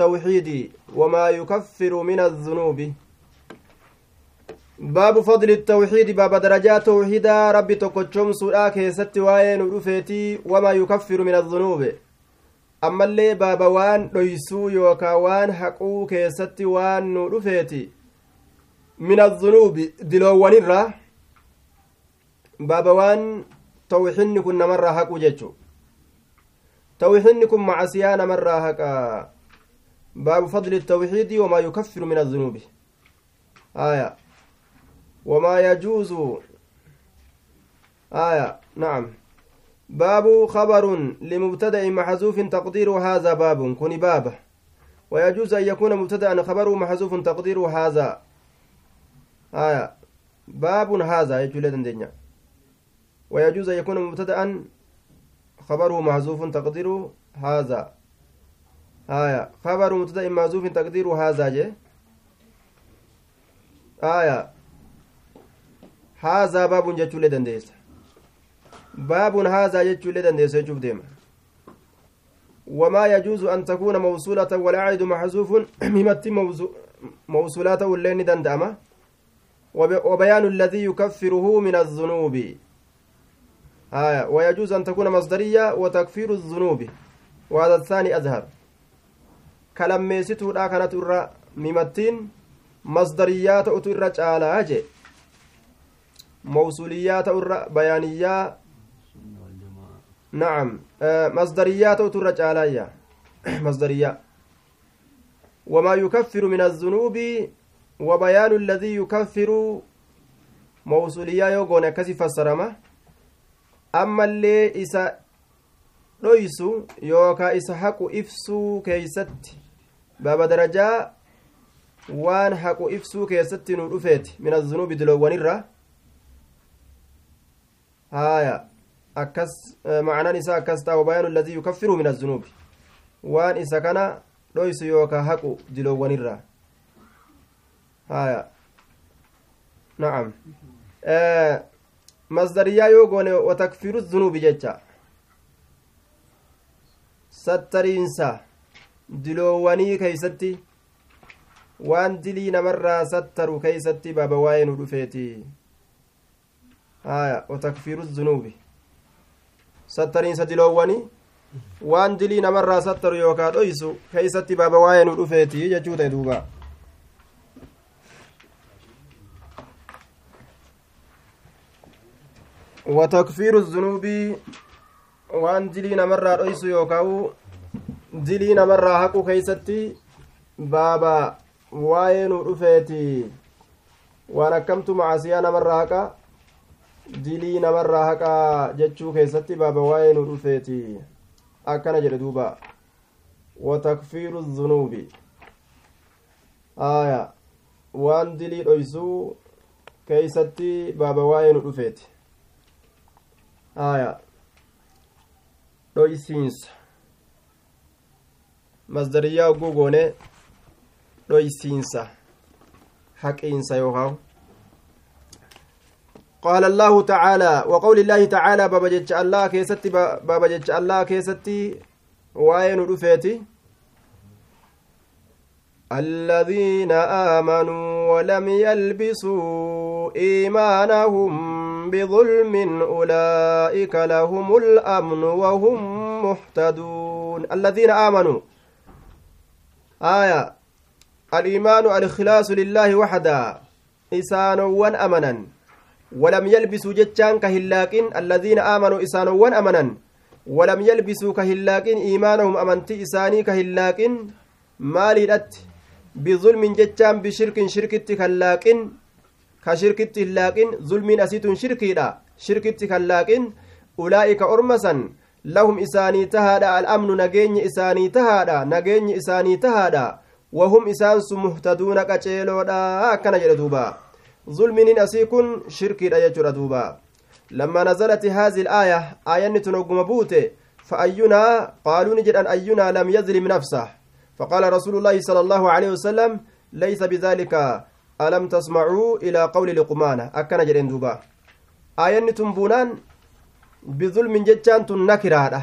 التوحيد وما يكفر من الذنوب. باب فضل التوحيد باب درجات توحيدا ربي تقوشم سودا كيست واين ودفيتي وما يكفر من الذنوب. أما اللي باب وان ليسو يوكا وان حقو كيست وان ودفيتي من الذنوب. دلوان الرا باب وان توحيني مرة حقو جيتشو. توحيدni kun macasiyaa namarraa haqa baabu fadli التوحيد وما يكفر من الذنوب. آية. وما يجوز آية. نعم. باب خبر لمبتدأ محذوف تقدير هذا باب. كن باب. ويجوز أن يكون مبتدأ خبره محذوف تقدير هذا. آية. باب هذا. يجوز ويجوز أن يكون مبتدأ خبره محذوف تقديره هذا. آية خبر مبتدأ محذوف تقديره هذا جه. آية هذا باب جتشولي دنديس باب هذا جتشولي دنديس يشوف ديما وما يجوز أن تكون موصولة والعائد محذوف ممت موصولات واللين دندامة وبيان الذي يكفره من الذنوب. آية ويجوز أن تكون مصدرية وتكفير الذنوب. وهذا الثاني أظهر كلميستو لا كانت الرا ممتين مصدريات أتر تعالى أجي موصوليات الرا بيانية نعم آه مصدريات أتر تعالى مصدرية وما يكفر من الذنوب وبيان الذي يكفر موصولية يوغون كسي فسرمه ammallee isa dhoysu yookaa isa haqu ibsuu keeysatti. Baaba darajaa waan haqu ibsuu keessatti nu dhufeeti min azunuubi diloowwanirra haya akkas macnaan isaa akkas ta'a wabayaanu alladii yukaffiru min azunuubi waan isa kana dhoysu yookaa haqu diloowwanirra haya nacam masdariyaa yoo goone watakfiru zunuubi jecha sattariinsa diloowwanii keeysatti waan dilii namarraa sattaru keeysatti baaba waa'ee nu dhufeeti haya watakfiru zunuubi sattariinsa diloowwanii waan dilii namarraa sattaru yookaa dhoysu keeysatti baaba waa'ee nu dhufeeti jechuu ta'e duuba وتكفير الذنوب waan dilii namarraa dhoysu yookaan dilii namarraa haqu keeysatti baaba waa'ee nu dhufeeti. Waan akkamtu macasiyaa namarraa haqa dilii namarraa haqa jechuu keessatti baaba waa'ee nu dhufeeti. Akkana jedhe duuba. Watakfiiru dhunuubi aya. Waan dilii dhoysuu keeysatti baaba waa'ee nu dhufeeti. Aya. Dhoysiinsa masdariyaa hogguu goone dhoysiinsa haqiinsa yookaan. قال الله تعالى وقول الله تعالى بابا جتش الله كيستي بابا جتش الله كيستي وين رفيتي الذين آمنوا ولم يلبسوا إيمانهم بظلم أولئك لهم الأمن وهم مهتدون الذين آمنوا آية. الإيمان الإخلاص لله وحده. إسانوان أمنا. ولم يلبسوا جتشان كهلاكين. الذين آمنوا إسانوان أمنا. ولم يلبسوا كهلاكين. إيمانهم أمنتي إساني كهلاكين. مالي بظلم جتشان. بشرك شركة كهلاكين. hin laaqin zulmiin asitun shirkiidha shirkitti kan laaqin ulaa'ika ormasan lahum isaanii tahaadha al'amnu nageenyi isaanii tahaadha nageenyi isaanii tahaadha wahum isaansu muhtaduuna qaceeloodha akkana jedhe duuba zulminiin asii kun shirkiidha jechuudha duuba lamma nazalati haazi ilaaya aayanni tun ogguma buute فأينا قالوا نجد أن أينا لم يظلم نفسه فقال رسول الله صلى الله عليه وسلم ليس بذلك ألم تسمعوا إلى قول لقمان أكن جرين دوبا آيان تنبونان bizulmin jechaan tun nakiraadha.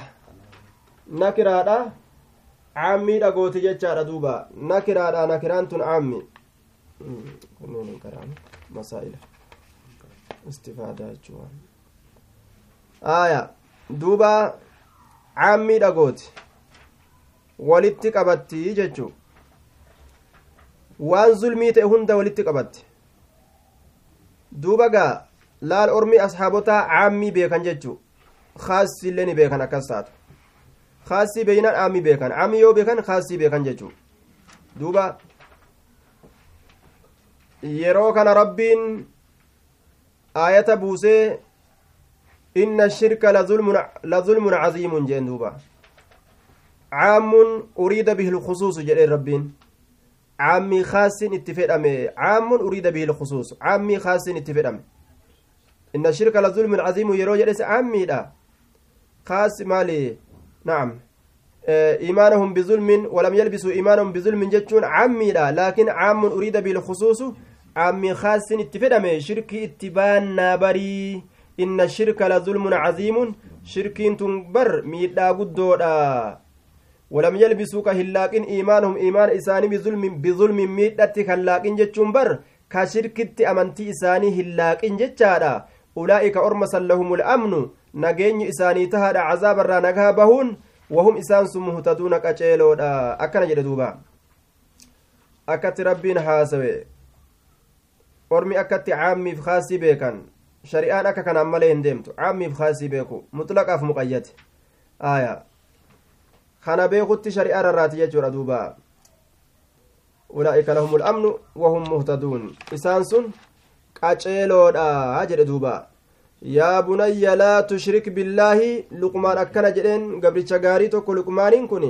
Nakiraadha? Caammiidha goote jechaadha duuba. Nakiraadha nakiraan tun caammi hmm, aya duuba caammiidha gooti walitti qabatti jechuu. Waan zulmii ta'e hunda walitti qabatti. Duuba gaa laal ormi ashaabotaa caammii beekan jechuu. Khaasii ni beekan akkas taatu khaasii beeynaan caammii beekan caammii yoo beekan khaasii beekan jechuu duuba yeroo kana rabbiin aayata buusee inna shirka lazulmun caziimun jeen duuba caamun uriida bihi lkhusuusu jedheen rabbiin caammii khaasin itti fedhame caamun uriida bihi lkhusuus caammii khaasin itti fedhame inna shirka lazulmun caziimun yeroo jedhes caammiidha kaas maali nacam إيمانهم بظلم ولم يلبسوا إيمانهم بظلم جتشون عمي لا. لكن عام أريد بالخصوص عمي خاص اتفدم شرك اتبان نابري. إن الشرك لظلم عظيم. شرك تنبر ميدا قدودا. ولم يلبسوا كهلاكين إيمانهم إيمان إساني بظلم بظلم ميدت كهلاكين جتشون بر. كشركت أمنتي إساني هلاكين جتشادا. أولئك أرمسا لهم الأمن. نجين إساني تهدى عذاب الرانقها بهون wahum isaan sun muhtaduuna qaceeloodha akkana jedhe duuba akkatti rabbiin haasawe ormi akkatti caammiif kaasii beekan shari'aan akka kanaan malee hin deemtu caammiif kaasii beeku mutlaqaaf muqayyate aya kana beekutti shari'aa rarraati jechuudha duuba ulaa'ika lahum lamnu wahum muhtaduun isaan sun qaceeloodha jedhe duuba yaa bunayya laa tushrik billaahi luqmaan akkana jedheen gabricha gaarii tokko luqmaaniin kun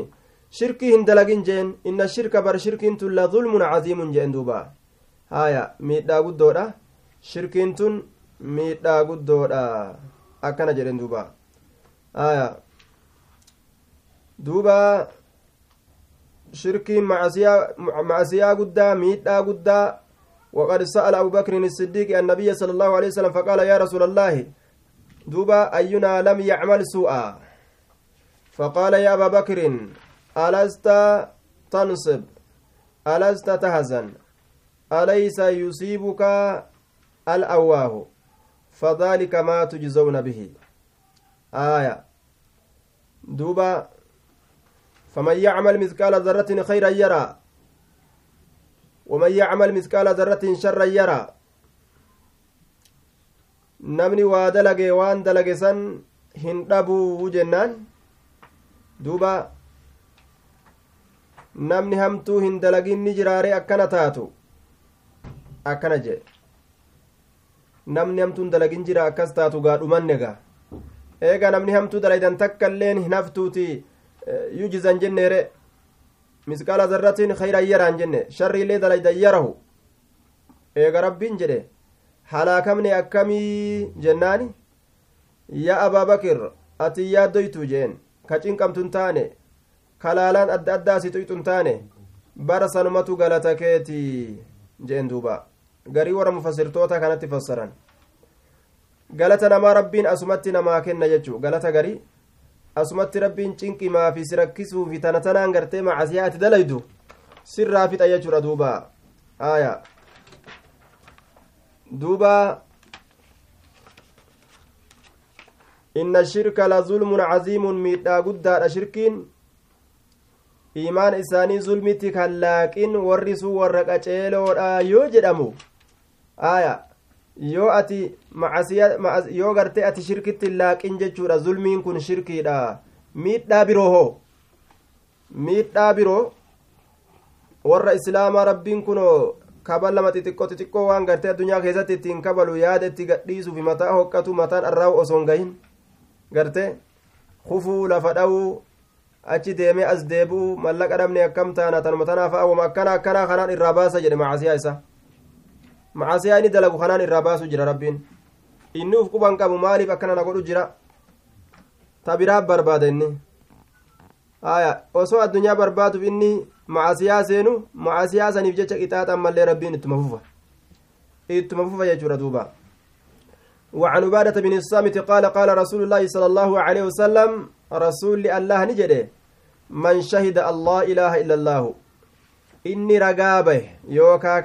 shirkii hin dalagin jeen inna shirka bar shirkiin tun la zulmun caziimun jeen duuba haya miidhaa guddoodha shirkiin tun miidhaa guddoodha akkana jedhen duuba haya duuba shirkiin macasiyaa guddaa miidhaa guddaa وقد سأل أبو بكر الصديق النبي صلى الله عليه وسلم فقال يا رسول الله دوبا أينا لم يعمل سوءا؟ فقال يا أبا بكر ألست تنصب؟ ألست تهزن؟ أليس يصيبك الأواه؟ فذلك ما تجزون به. آية. دوبا فمن يعمل مثقال ذرة خيرا يرى. ومن يعمل مثقال ذرة شرا يرى hin dhabuu jennaan duuba namni hamtuu hin dalagin ni jiraare akkana taatu akkana jee namni hamtuu hin dalagin jira akkas taatu gaa dhumanne gaa eega namni hamtuu dalaydan takka illeen hin haftuuti yujizan jenneere misqaala zarratiin khayran yaraan jenne sharriillee dalaydan yarahu eega rabbiin jedhe halaakamne akkamii jennaani yaa abaa bakir ati yaaddoytu jeen ka cinqamtun taane kalaalaan adda addaa tuyxun taane bara sanumatu galata keeti jeen duuba garii warra mufassirtoota kanatti fassaran galata namaa rabbiin asumatti namaa kenna jechuu galata garii asumatti rabbiin cinqimaa fi si rakkisuu fi tana tanaan gartee macasiyaa ati dalaydu sirraa fixa jechuudha duuba aya duuba inna shirka la zulmun caziimun miidhaa guddaadha shirkiin iimaan isaanii zulmitti kallaaqin warri sun warra qaceeloodha yoo jedhamu aya yoo ati yoo gartee ati shirkitti laaqin jechuudha zulmiin kun shirkiidha miidhaa biroo hoo miidhaa biroo warra islaamaa rabbiin kunoo kabalama xixiqqoo xixiqqoo waan gartee addunyaa keessatti ittiin kabalu yaada itti gadhiisuufi mataa hoqqatu mataan arraawu osoon gahin gartee kufuu lafa dha'uu achi deemee as deebi'u mallaqa dhabne akkam taana tanuma tanaaf awwama akkana akkanaa kanaan irraa baasa jedhe macasiyaa isa macasiyaa inni dalagu kanaan irraa baasu jira rabbiin inni uf quban qabu maaliif akkana na godhu jira ta biraa barbaada inni aya osoo addunyaa barbaaduuf inni macasiyaa seenu macasiyaa saniif jecha qixaaxan mallee rabbiin ittuma fufa ittuma fufa jechuudha duuba وعن عبادة بن الصامت قال قال رسول الله صلى الله عليه وسلم رسول الله نجده man shahida allah ilaaha illa allaahu inni ragaa bahe yookaa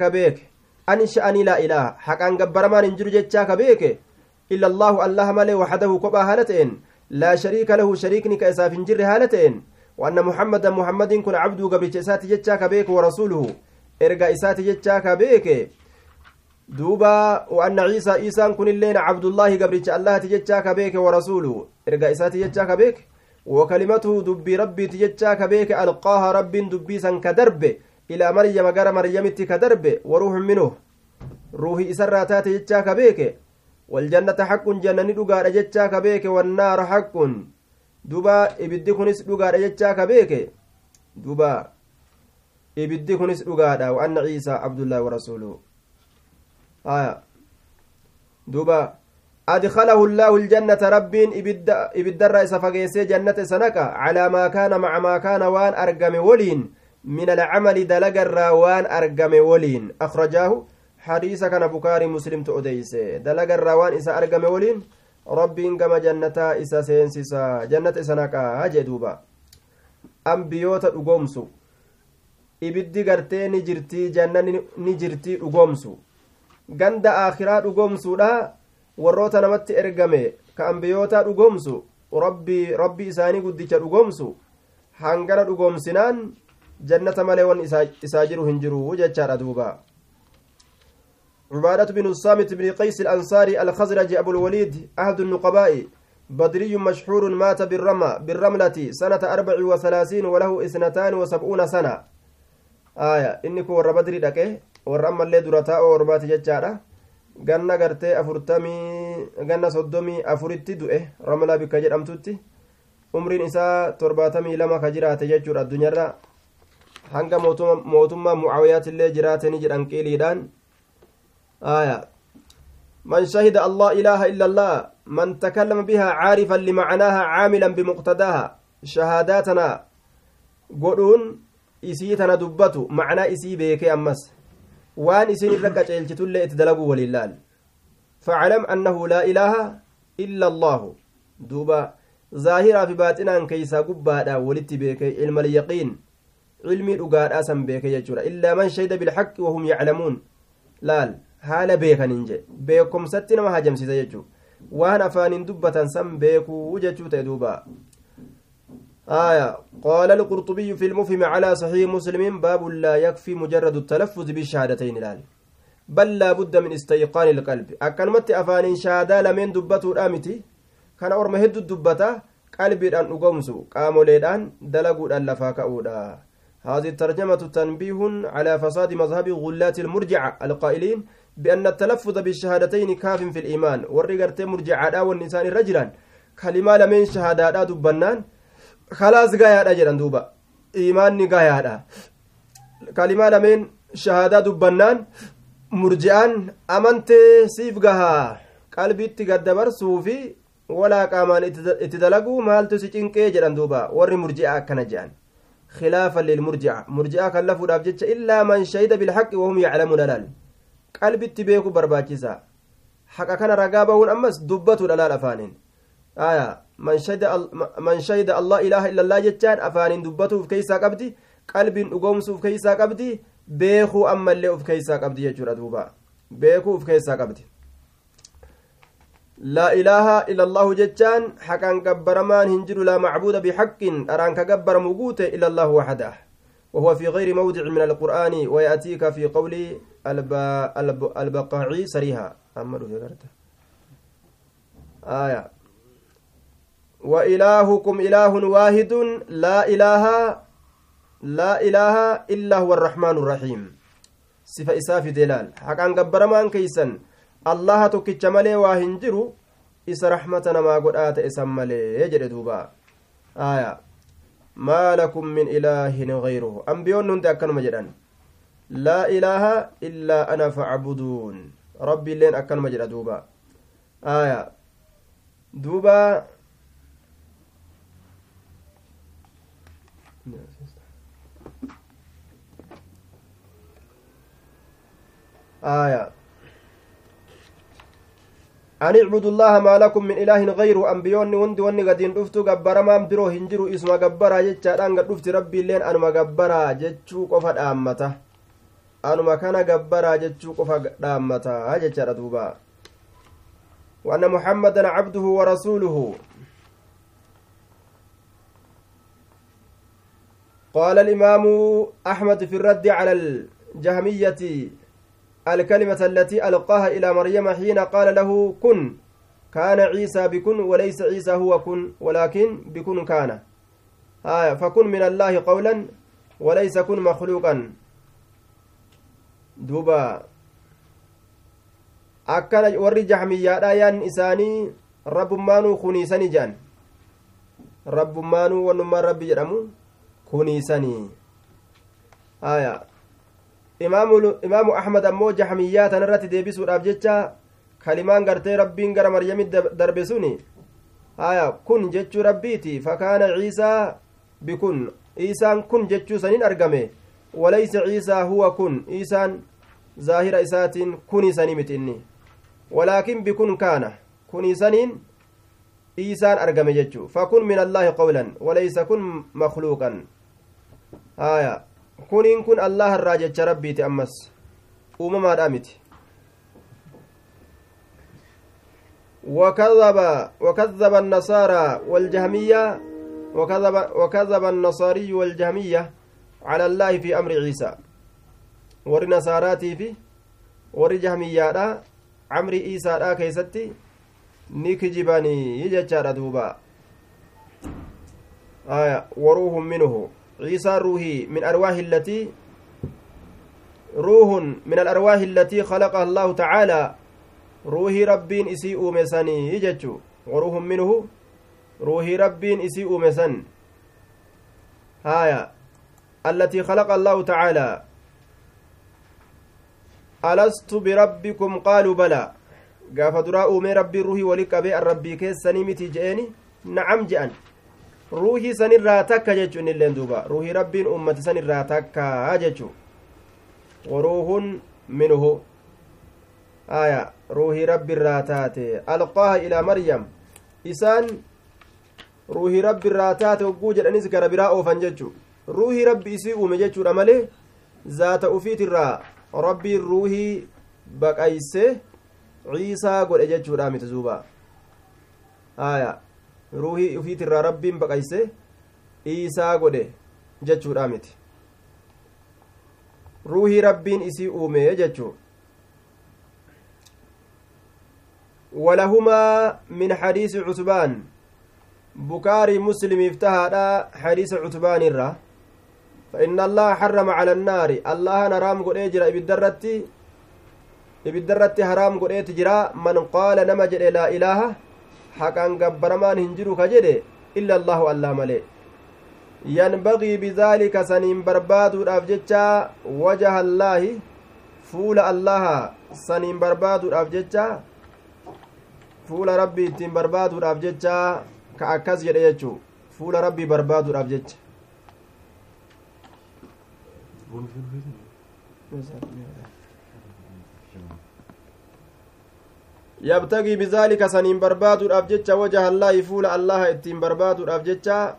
an sha'anii laa ilaaha. Haqaan gabbaramaan hin jiru jechaa ka beeke? Illa allaahu allaha malee waxdahu kophaa haala ta'en laa shariika lahu shariikni ka isaaf hin jirre haala ta'en وأن محمدا محمد كن عبده قبل إساتي جتشا كبيك ورسوله إرقى إساتي جتشا كبيك دوبا وأن عيسى عيسى كن اللين عبد الله قبل الله تجتشا كبيك ورسوله إرقى إساتي جتشا كبيك وكلمته دبي ربي تجتشا كبيك ألقاها رب دبي إلى مريم قال مريم كدرب وروح منه روحي إسراتات جتشا كبيك والجنة حق جنة ندقى جتشا كبيك والنار حق duba ibiddi kunis dhugaadha jechaa ka beeke duba ibiddi kunis dhugaadha wa anna ciisaa abdullaahi warasuuluhu aya duba adkalahu allaahu ljannata rabbiin ibiddarra isa fageessee jannata isa naqa calaa maa kaana maca maa kaana waan argame alcamali dalagarraa waan argame woliin akrajaahu hadiisa kana bukaarii muslimtu odeyse dalagarraa waan isa argame woliin rabbiin gama jannataa isa seensisa jannata isa naqaa jee duuba ambiyoota dhugoomsu ibiddi gartee ni jirtii janna ni jirtii dhugoomsu ganda aakhiraa dhugoomsuudha warroota namatti ergame ka ambiyoota dhugoomsu rabbii rabbi isaanii guddicha dhugoomsu hangana dhugoomsinaan jannata malee wan isaa jiru hin jiru jechaadha duuba عبادة بن الصامت بن قيس الأنصاري الخزرج أبو الوليد أحد النقباء بدري مشهور مات بالرمى بالرملة سنة أربع وثلاثين وله اثنتان وسبعون سنة آية إنك ور بدري دكه ور اللي درتا وربات ججارة ganna gartee afurtamii ganna soddomii afuritti du'e ramlaa bikka jedhamtutti umriin isaa torbaatamii lama ka jiraate jechuudha addunyaarra hanga mootummaa mucaawiyaatiillee jiraate ni jedhan qiiliidhaan آية من شهد الله إله إلا الله من تكلم بها عارفا لمعناها عاملا بمقتداها شهاداتنا قولون إسيتنا دبتو معنى إسي بيكي أمس وان إسين الرقة جيلتتل إتدلقوا ولله فاعلم أنه لا إله إلا الله دوبا ظاهرا في باطنا كيسا قبادا ولت بيكي علم اليقين علمي رقاد أسم بيكي يجور إلا من شهد بالحق وهم يعلمون. لال haala beekaniin jedhe beekumsatti nama hajamsiisa jechuu waan afaaniin dubbatan san beekuu jechuu ta'e duuba آية قال القرطبي في المفهم على صحيح مسلم باب لا يكفي مجرد التلفظ بالشهادتين الآن بل لا بد من استيقان القلب. أكنمت أفان شهادة لمن دبته الآمتي كان أرمى هد الدبته قلبي أن أقومسو. قاموا ليدان دلقوا أن لفاكأودا هذه الترجمة تنبيه على فساد مذهب غلات المرجعة القائلين بأن التلفظ بالشهادتين كاف في الإيمان. ورقرت مرجعة والنسان رجلا. كلمة لمن شهادات دبنان. خلاص قايا جران دوبا. إيمان قايا كلمة لمن شهادة دبنان. مرجعان أمنت سيف قها qalbiitti gaddabarsuu fi walaa qaamaan itti dalaguu maaltu si cinqee jedhan duuba warri murji'a akkana jedhan khilaafan lilmurji'a murji'a kan lafuudhaaf jecha illaa man shahida bilhaqi wahum yaclamuuna laal qalbitti beeku barbaachisa haqa kana ragaa bahuun ammas dubbatu dhalaal afaaniin aya man shahida allah ilaaha illallah jechaan afaaniin dubbatuuf keeysaa qabdi qalbiin dhugoomsuuf keeysaa qabdi beekuu ammallee uf keeysaa qabdi jechuudha duuba beekuu uf keeysaa qabdi لا إله إلا الله جتان حقا قبرمان هنجر لا معبود بحق أران كقبر مقوت إلا الله وحده. وهو في غير موضع من القرآن ويأتيك في قول الب... الب... البقاعي سريها. أمر في غرته آية. وإلهكم إله واحد لا إله لا إله إلا هو الرحمن الرحيم. صفة إساف دلال. حقا قبرمان كيسن الله tokkicha malee waa hin jiru isa raxmata namaa godhaa ta'e san malee jedhe duuba aya maa lakum min ilaahin gayruhu ambiyoonni hundi akkanuma jedhan laa ilaaha illaa ana facbuduun rabbi illeen akkanuma jedha duuba aya duuba aya أن اعبدوا الله ما لكم من إله غيره أنبيون وند ون قدين دفتو قبر ما برو هنجرو إسم قبرا جتشا قد دفت ربي لين أنما قبرا جتشو قفا أمته أنما كان قبرا جتشو قفا أمته جتشا دوبا وأن محمدا عبده ورسوله. قال الإمام أحمد في الرد على الجهمية. الكلمة التي ألقاها إلى مريم حين قال له كن كان عيسى بكن وليس عيسى هو كن ولكن بكن كان آية فكن من الله قولا وليس كن مخلوقا دوبا akkana warri jahmiyyaadha yaan isaanii rabbummaanuu kuniisanii jedhan rabbummaanuu wannummaan rabbi jedhamu kuniisanii aya imaamu ahmad ammoo jahmiyyaa tanarratti deebisuudhaaf jecha kalimaan gartee rabbiin gara maryamit darbe suni haya kun jechuu rabbiiti fakaana ciisaa bikun iisaan kun jechuu sanin argame walaysa ciisaa huwa kun iisaan zaahira isaatiin kuni sanii miti inni walaakin bikun kaana kuni saniin iisaan argame jechuu fakun min allaahi qawlan walaysa kun makluuqan haya kuniin kun allaha irraa jecha rabbiiti ammas. Uumamaadha miti. وكذب وكذب النصارى والجهمية وكذب وكذب النصاري والجهمية على الله في أمر عيسى ور نصاراتي في ور جهمية أمر عيسى لا كيستي نكجبني يجتشار دوبا آية وروح منه عيسى روحي من أرواح التي روح من الأرواح التي خلقها الله تعالى. روحي ربين إسي أومسني يجتشو. وروح منه روحي ربين إسي أومسن هايا. التي خلق الله تعالى. ألست بربكم؟ قالوا بلى. قاف دراء أومي ربي روحي ولك أبي الربي كيسني متي جئني نعم جأن ruuhii san irraa takka jechuun illeen duuba ruuhii rabbiin ummati san irraa takka jechuu waruuhun minhu aya ruuhii rabbi irraa taate alqaaha ilaa maryam isaan ruuhii rabbi irraa taate hogguu jedhanis gara biraa oofan jechu ruuhii rabbi isii uume jechuudha malee zaata ufiitirraa rabbiin ruuhii baqayse ciisaa godhe jechuudha miti duuba aya ruuhii ufiitirraa rabbiin baqayse iisaa godhe jechuudha miti. Ruuhii rabbiin isii uume jechuu من حديث عتبان بكاري مسلم افتهى حديث عتبان الرّ فإن الله حرم على النار الله نرام قد اجرى بالدرة بالدرة حرام قد اجرى من قال نمجد لا إله haqaan gabbaramaan hin jiru ka jedhe illa allaahu allaa malee yanbagii bidaalika saniin barbaaduudhaaf jecha wajaha allaahi fuula allaha saniin barbaaduudhaaf jecha fuula rabbii ittiin barbaaduudhaaf jecha ka akkas jedhe jechuu fuula rabbii barbaaduudhaaf jecha yabtagii bizaalika saniin barbaaduudhaaf jecha wajaha allaahi fuula allaha ittiin barbaaduudhaaf jecha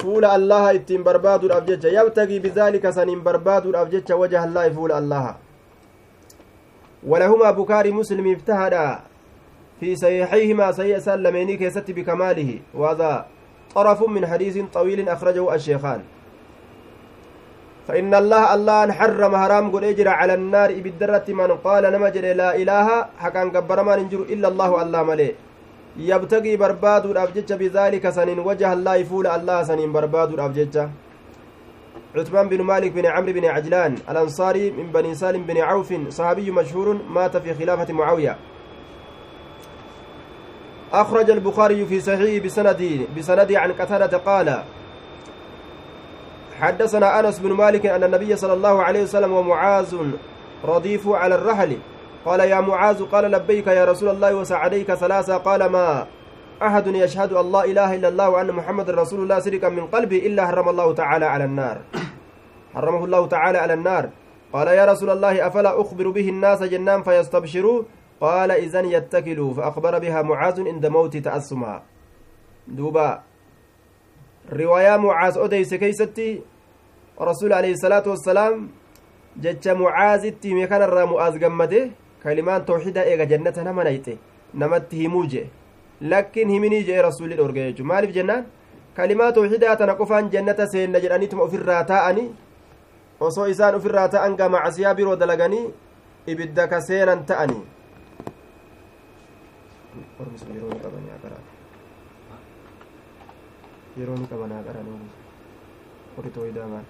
fuula allaha ittiin barbaaduudhaaf jecha yabtagii bizaalika saniin barbaaduudhaaf jecha wajaha allaahi fuula allaha ولهما بكاري مسلم افتهدا في صحيحهما صحيح سلميني كيست بكماله وهذا طرف من حديث طويل أخرجه الشيخان فإن الله الله حرم حرام قد أجر على النار بالدرة من قال نمجر لا إله حقا قبر ما ننجر إلا الله الله ملي. يبتغي برباد الأبجج بذلك سنين وجه الله يفول الله سنين برباد الأبجج عثمان بن مالك بن عمرو بن عجلان الأنصاري من بني سالم بن عوف صحابي مشهور مات في خلافة معاوية. أخرج البخاري في صحيح بسندي بسندي عن قتادة قال حدثنا أنس بن مالك أن النبي صلى الله عليه وسلم ومعاذ رديف على الرحل. قال يا معاذ قال لبيك يا رسول الله وسعديك ثلاثة. قال ما أحد يشهد أن لا إله إلا الله وأن محمد رسول الله سرقا من قلبي إلا حرم الله تعالى على النار. حرمه الله تعالى على النار. قال يا رسول الله أفلا أخبر به الناس جنان فيستبشروا؟ قال إذن يتكلوا. فأخبر بها معاذ عند موت تأسمها دوبا رواية معاذ أديس كيستي رسول عليه الصلاة والسلام جتش معاذتي مكان الرا معاذ قمده كلمان توحيدا إيغا جنة نمنيته نمت هموجه لكن همني جاء رسول الأرقى مالف جنان kalimaa tawxiidaa tana qofaan jannata seenna jedhaniituma ofirraa taa'ani osoo isaan ofirraa ta'an macasiyaa biroo dalaganii ibidda ka seenan ta'ani yeroo ni qabanaa qaran warri tawxiidaa maal